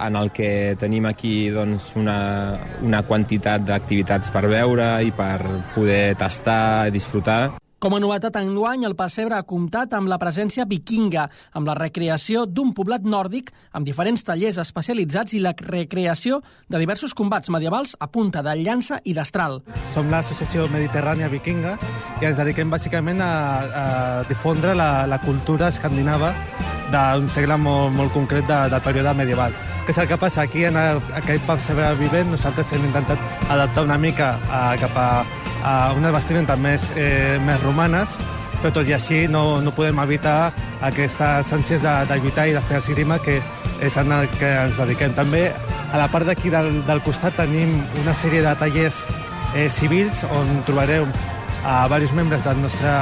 en el que tenim aquí doncs, una, una quantitat d'activitats per veure i per poder tastar i disfrutar. Com a novetat enguany, el pessebre ha comptat amb la presència vikinga, amb la recreació d'un poblat nòrdic, amb diferents tallers especialitzats i la recreació de diversos combats medievals a punta de llança i destral. Som l'Associació Mediterrània Vikinga i ens dediquem bàsicament a, a difondre la, la cultura escandinava d'un segle molt, molt concret de, del període medieval. Què és el que passa? Aquí, en aquest pessebre vivent, nosaltres hem intentat adaptar una mica a, cap a, a unes vestimentes més, eh, més romanes, però tot i així no, no podem evitar aquestes ànsies de, de lluitar i de fer esgrima que és en el que ens dediquem. També a la part d'aquí del, del costat tenim una sèrie de tallers eh, civils on trobareu a diversos membres del nostre,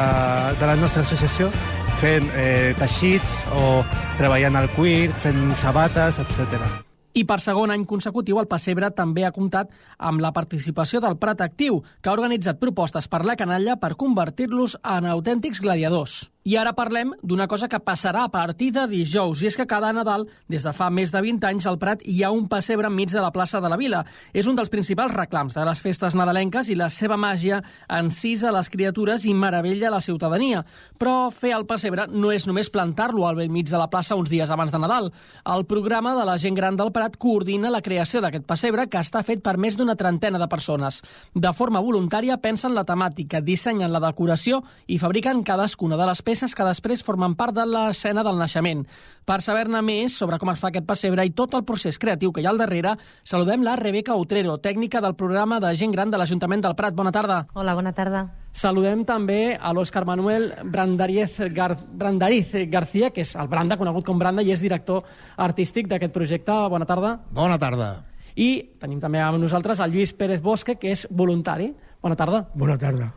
de la nostra associació fent eh, teixits o treballant al cuir, fent sabates, etc. I per segon any consecutiu, el Pessebre també ha comptat amb la participació del Prat Actiu, que ha organitzat propostes per la canalla per convertir-los en autèntics gladiadors. I ara parlem d'una cosa que passarà a partir de dijous, i és que cada Nadal, des de fa més de 20 anys, al Prat hi ha un pessebre enmig de la plaça de la Vila. És un dels principals reclams de les festes nadalenques i la seva màgia encisa les criatures i meravella la ciutadania. Però fer el pessebre no és només plantar-lo al vell mig de la plaça uns dies abans de Nadal. El programa de la gent gran del Prat coordina la creació d'aquest pessebre que està fet per més d'una trentena de persones. De forma voluntària pensen la temàtica, dissenyen la decoració i fabriquen cadascuna de les peces que després formen part de l'escena del naixement. Per saber-ne més sobre com es fa aquest pessebre i tot el procés creatiu que hi ha al darrere, saludem la Rebeca Utrero, tècnica del programa de gent gran de l'Ajuntament del Prat. Bona tarda. Hola, bona tarda. Saludem també a l'Òscar Manuel Brandariz, Gar Brandariz García, que és el Branda, conegut com Branda, i és director artístic d'aquest projecte. Bona tarda. Bona tarda. I tenim també amb nosaltres el Lluís Pérez Bosque, que és voluntari. Bona tarda. Bona tarda.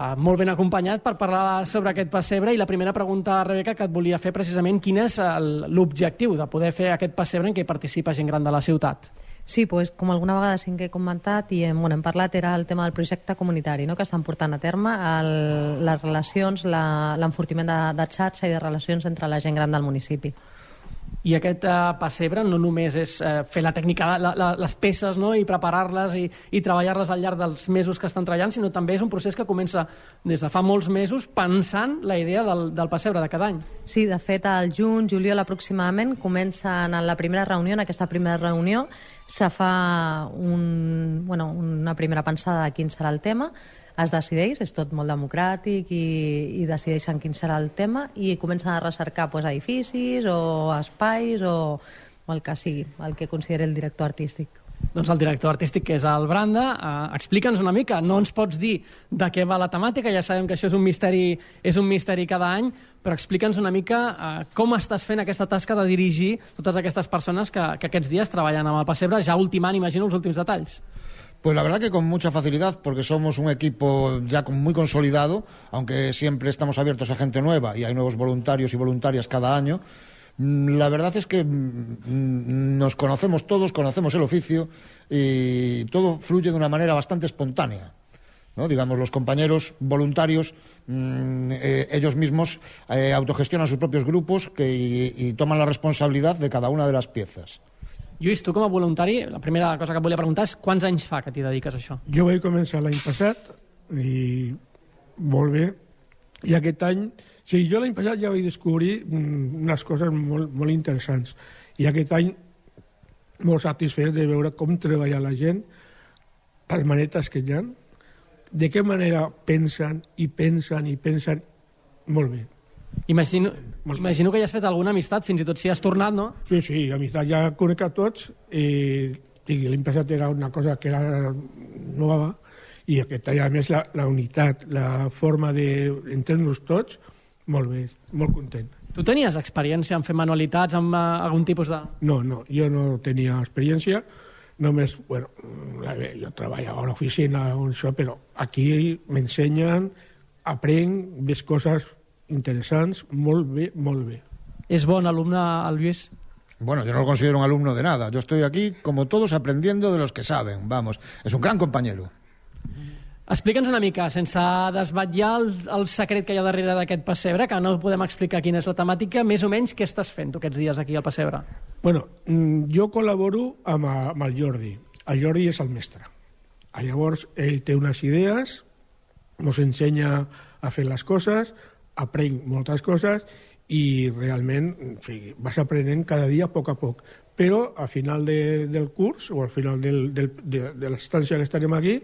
Uh, molt ben acompanyat per parlar sobre aquest pessebre i la primera pregunta, Rebeca, que et volia fer precisament quin és l'objectiu de poder fer aquest pessebre en què participa gent gran de la ciutat. Sí, pues, com alguna vegada sí que he comentat i hem, bueno, hem parlat, era el tema del projecte comunitari no?, que estan portant a terme, el, les relacions, la- l'enfortiment de, de xarxa i de relacions entre la gent gran del municipi. I aquest uh, pessebre no només és uh, fer la tècnica, la, la, les peces no? i preparar-les i, i treballar-les al llarg dels mesos que estan treballant, sinó també és un procés que comença des de fa molts mesos pensant la idea del, del pessebre de cada any. Sí, de fet, al juny, juliol aproximadament, comencen en la primera reunió, en aquesta primera reunió, se fa un, bueno, una primera pensada de quin serà el tema, es decideix, és tot molt democràtic i, i decideixen quin serà el tema i comencen a recercar pues, edificis o espais o, o el que sigui, el que consideri el director artístic. Doncs el director artístic, que és el Branda, eh, explica'ns una mica. No ens pots dir de què va la temàtica, ja sabem que això és un misteri, és un misteri cada any, però explica'ns una mica eh, com estàs fent aquesta tasca de dirigir totes aquestes persones que, que aquests dies treballen amb el pessebre, ja ultimant, imagino, els últims detalls. Pues la verdad que con mucha facilidad, porque somos un equipo ya muy consolidado, aunque siempre estamos abiertos a gente nueva y hay nuevos voluntarios y voluntarias cada año. Mm, La verdad es que mm, nos conocemos todos, conocemos el oficio y todo fluye de una manera bastante espontánea. ¿no? Digamos, los compañeros voluntarios, mm, eh, ellos mismos eh, autogestionan sus propios grupos que, y toman la responsabilidad de cada una de las piezas. Lluís, tu com a voluntari, la primera cosa que et volia preguntar és quants anys fa que t'hi dediques a això? Jo vaig començar l'any passat i molt bé. I aquest any... Sigui, jo l'any passat ja vaig descobrir mm, unes coses molt, molt interessants. I aquest any molt satisfet de veure com treballa la gent, les manetes que hi ha, de què manera pensen i pensen i pensen molt bé. Imagino, imagino que ja has fet alguna amistat, fins i tot si has tornat, no? Sí, sí, amistat ja conec a tots i, i l'impressat era una cosa que era nova i aquesta, i a més la, la unitat, la forma d'entendre-nos tots, molt bé, molt content. Tu tenies experiència en fer manualitats, amb uh, algun tipus de... No, no, jo no tenia experiència, només, bueno, jo treballava a una oficina això, però aquí m'ensenyen, aprenc, ves coses interessants, molt bé, molt bé. És bon alumne, el Lluís? Bueno, yo no lo considero un alumno de nada. Yo estoy aquí, como todos, aprendiendo de los que saben. Vamos, es un gran compañero. Explica'ns una mica, sense desvetllar el, el secret que hi ha darrere d'aquest pessebre, que no podem explicar quina és la temàtica, més o menys què estàs fent tu aquests dies aquí al pessebre? Bueno, mm, jo col·laboro amb, a- amb el Jordi. El Jordi és el mestre. Llavors, ell té unes idees, nos ensenya a fer les coses, aprenc moltes coses i realment en fi, vas aprenent cada dia a poc a poc. Però al final de, del curs o al final del, del, de, de l'estància que estarem aquí,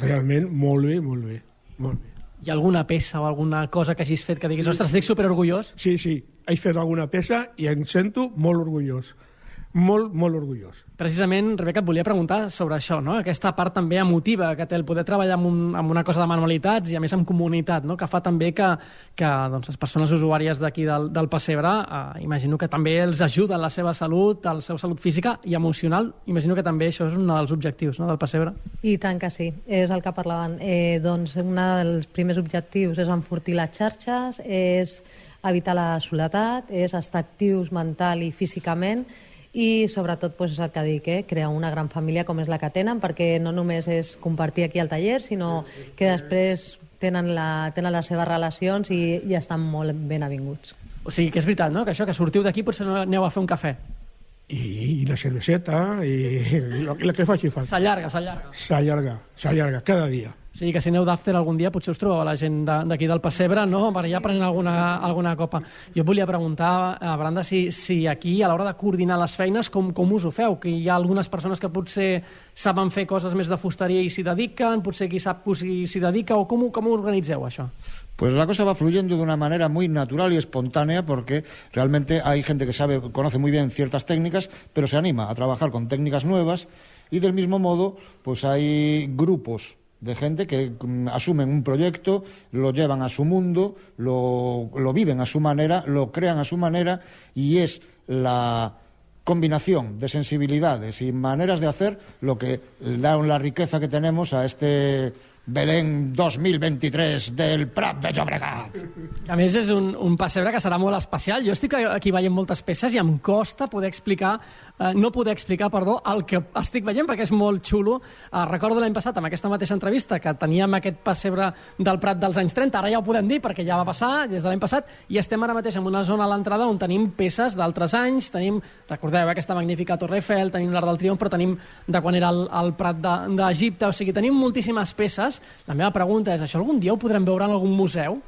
realment molt bé, molt bé. Molt bé. Hi ha alguna peça o alguna cosa que hagis fet que diguis, ostres, estic superorgullós? Sí, sí, he fet alguna peça i em sento molt orgullós. Molt, molt orgullós. Precisament, Rebeca, et volia preguntar sobre això, no? aquesta part també emotiva que té el poder treballar amb, un, amb una cosa de manualitats i a més amb comunitat, no? que fa també que, que doncs, les persones usuàries d'aquí del, del pessebre, eh, imagino que també els ajuda en la seva salut, a la seva salut física i emocional. Imagino que també això és un dels objectius no? del pessebre. I tant que sí, és el que parlaven. Eh, doncs un dels primers objectius és enfortir les xarxes, és evitar la soledat, és estar actius mental i físicament i sobretot doncs, és el que dic, eh? crear una gran família com és la que tenen, perquè no només és compartir aquí al taller, sinó que després tenen, la, tenen les seves relacions i, i estan molt ben avinguts. O sigui, que és veritat, no? que això, que sortiu d'aquí potser no aneu a fer un cafè. I, i la cerveseta i el, el que faci falta. S'allarga, s'allarga. S'allarga, s'allarga, cada dia. O sigui que si aneu d'after algun dia potser us trobeu a la gent d'aquí del Pessebre, no? Per allà prenent alguna, alguna copa. Jo et volia preguntar, a Branda, si, si aquí a l'hora de coordinar les feines, com, com us ho feu? Que hi ha algunes persones que potser saben fer coses més de fusteria i s'hi dediquen, potser qui sap que s'hi dedica, o com, com ho organitzeu, això? Pues la cosa va fluyendo de una manera muy natural y espontánea porque realmente hay gente que sabe, conoce muy bien ciertas técnicas, pero se anima a trabajar con técnicas nuevas y del mismo modo, pues hay grupos de gente que mm, asumen un proyecto, lo llevan a su mundo, lo, lo viven a su manera, lo crean a su manera y es la combinación de sensibilidades y maneras de hacer lo que da la riqueza que tenemos a este Belén 2023 del Prat de Llobregat. A més, és un, un pessebre que serà molt especial. Jo estic aquí veient moltes peces i em costa poder explicar, eh, no poder explicar, perdó, el que estic veient perquè és molt xulo. Eh, recordo l'any passat, amb aquesta mateixa entrevista, que teníem aquest pessebre del Prat dels anys 30, ara ja ho podem dir perquè ja va passar des de l'any passat, i estem ara mateix en una zona a l'entrada on tenim peces d'altres anys, tenim, recordeu, eh, aquesta magnífica Torre Eiffel, tenim l'Arc del Triomf, però tenim de quan era el, el Prat de- d'Egipte, o sigui, tenim moltíssimes peces. La meva pregunta és, això algun dia ho podrem veure en algun museu?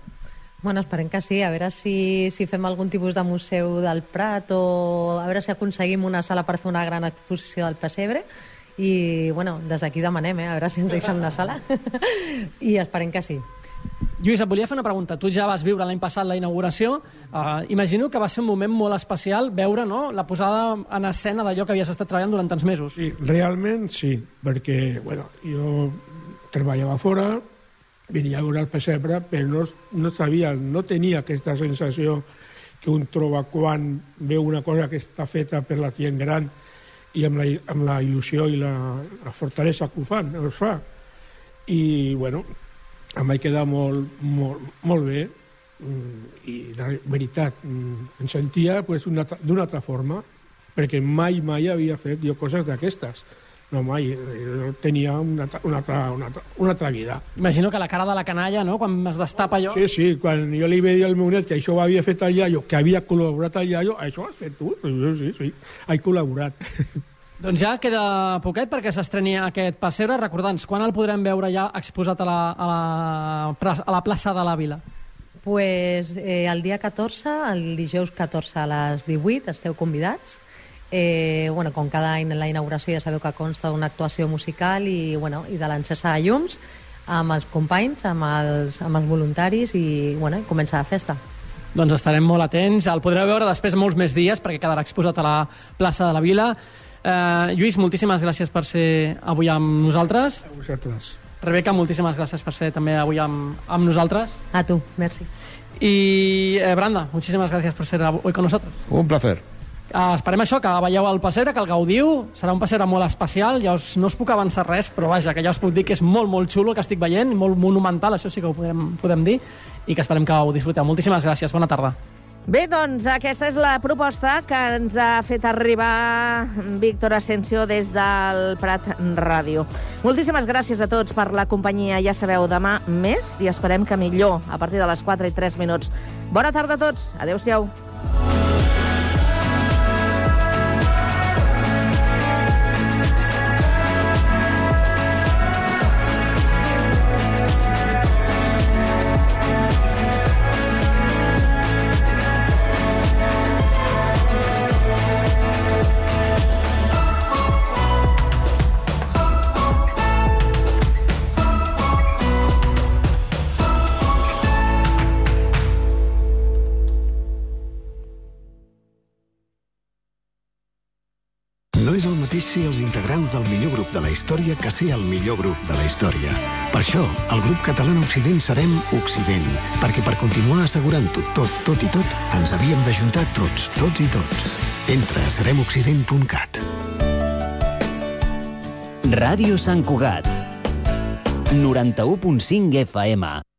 Bueno, esperem que sí, a veure si, si fem algun tipus de museu del Prat o a veure si aconseguim una sala per fer una gran exposició del pessebre i, bueno, des d'aquí demanem, eh, a veure si ens deixen una sala i esperem que sí. Lluís, et volia fer una pregunta. Tu ja vas viure l'any passat la inauguració. Uh, imagino que va ser un moment molt especial veure no, la posada en escena d'allò que havies estat treballant durant tants mesos. Sí, realment sí, perquè bueno, jo treballava fora, venia a veure el pessebre, però no, no sabia, no tenia aquesta sensació que un troba quan veu una cosa que està feta per la gent gran i amb la, amb la il·lusió i la, la fortalesa que ho fan, es fa. I, bueno, em vaig quedar molt, molt, molt bé mm, i la veritat mm, em sentia pues, d'una altra forma perquè mai, mai havia fet jo coses d'aquestes no mai, jo tenia una, una, altra, una, altra, una altra vida Imagino que la cara de la canalla, no?, quan es destapa allò... Sí, sí, quan jo li vaig dir al meu net que això ho havia fet el iaio, que havia col·laborat el iaio, això ho has fet tu? Sí, sí, sí, he col·laborat. Doncs ja queda poquet perquè s'estreni aquest pessebre. Recorda'ns, quan el podrem veure ja exposat a la, a la, a la plaça de la Vila? Pues eh, el dia 14, el dijous 14 a les 18, esteu convidats Eh, bueno, com cada any en la inauguració ja sabeu que consta d'una actuació musical i, bueno, i de l'encesa de llums amb els companys, amb els, amb els voluntaris i, bueno, i comença la festa. Doncs estarem molt atents. El podreu veure després molts més dies perquè quedarà exposat a la plaça de la Vila. Eh, Lluís, moltíssimes gràcies per ser avui amb nosaltres. A vosaltres. Rebeca, moltíssimes gràcies per ser també avui amb, amb nosaltres. A tu, merci. Y eh, Branda, muchísimas gracias por ser hoy con nosotros. Un placer. Uh, esperem això, que veieu el Passebre, que el gaudiu. Serà un Passebre molt especial. Ja us, no us puc avançar res, però vaja, que ja us puc dir que és molt, molt xulo que estic veient, molt monumental, això sí que ho podem, podem dir, i que esperem que ho disfruteu. Moltíssimes gràcies, bona tarda. Bé, doncs aquesta és la proposta que ens ha fet arribar Víctor Asensio des del Prat Ràdio. Moltíssimes gràcies a tots per la companyia. Ja sabeu, demà més i esperem que millor a partir de les 4 i 3 minuts. Bona tarda a tots. Adéu-siau. De la història que ser el millor grup de la història. Per això, el grup català Occident serem Occident, perquè per continuar assegurant-ho tot, tot i tot, ens havíem d'ajuntar tots, tots i tots. Entra a seremoccident.cat. Ràdio Sant Cugat. 91.5 FM.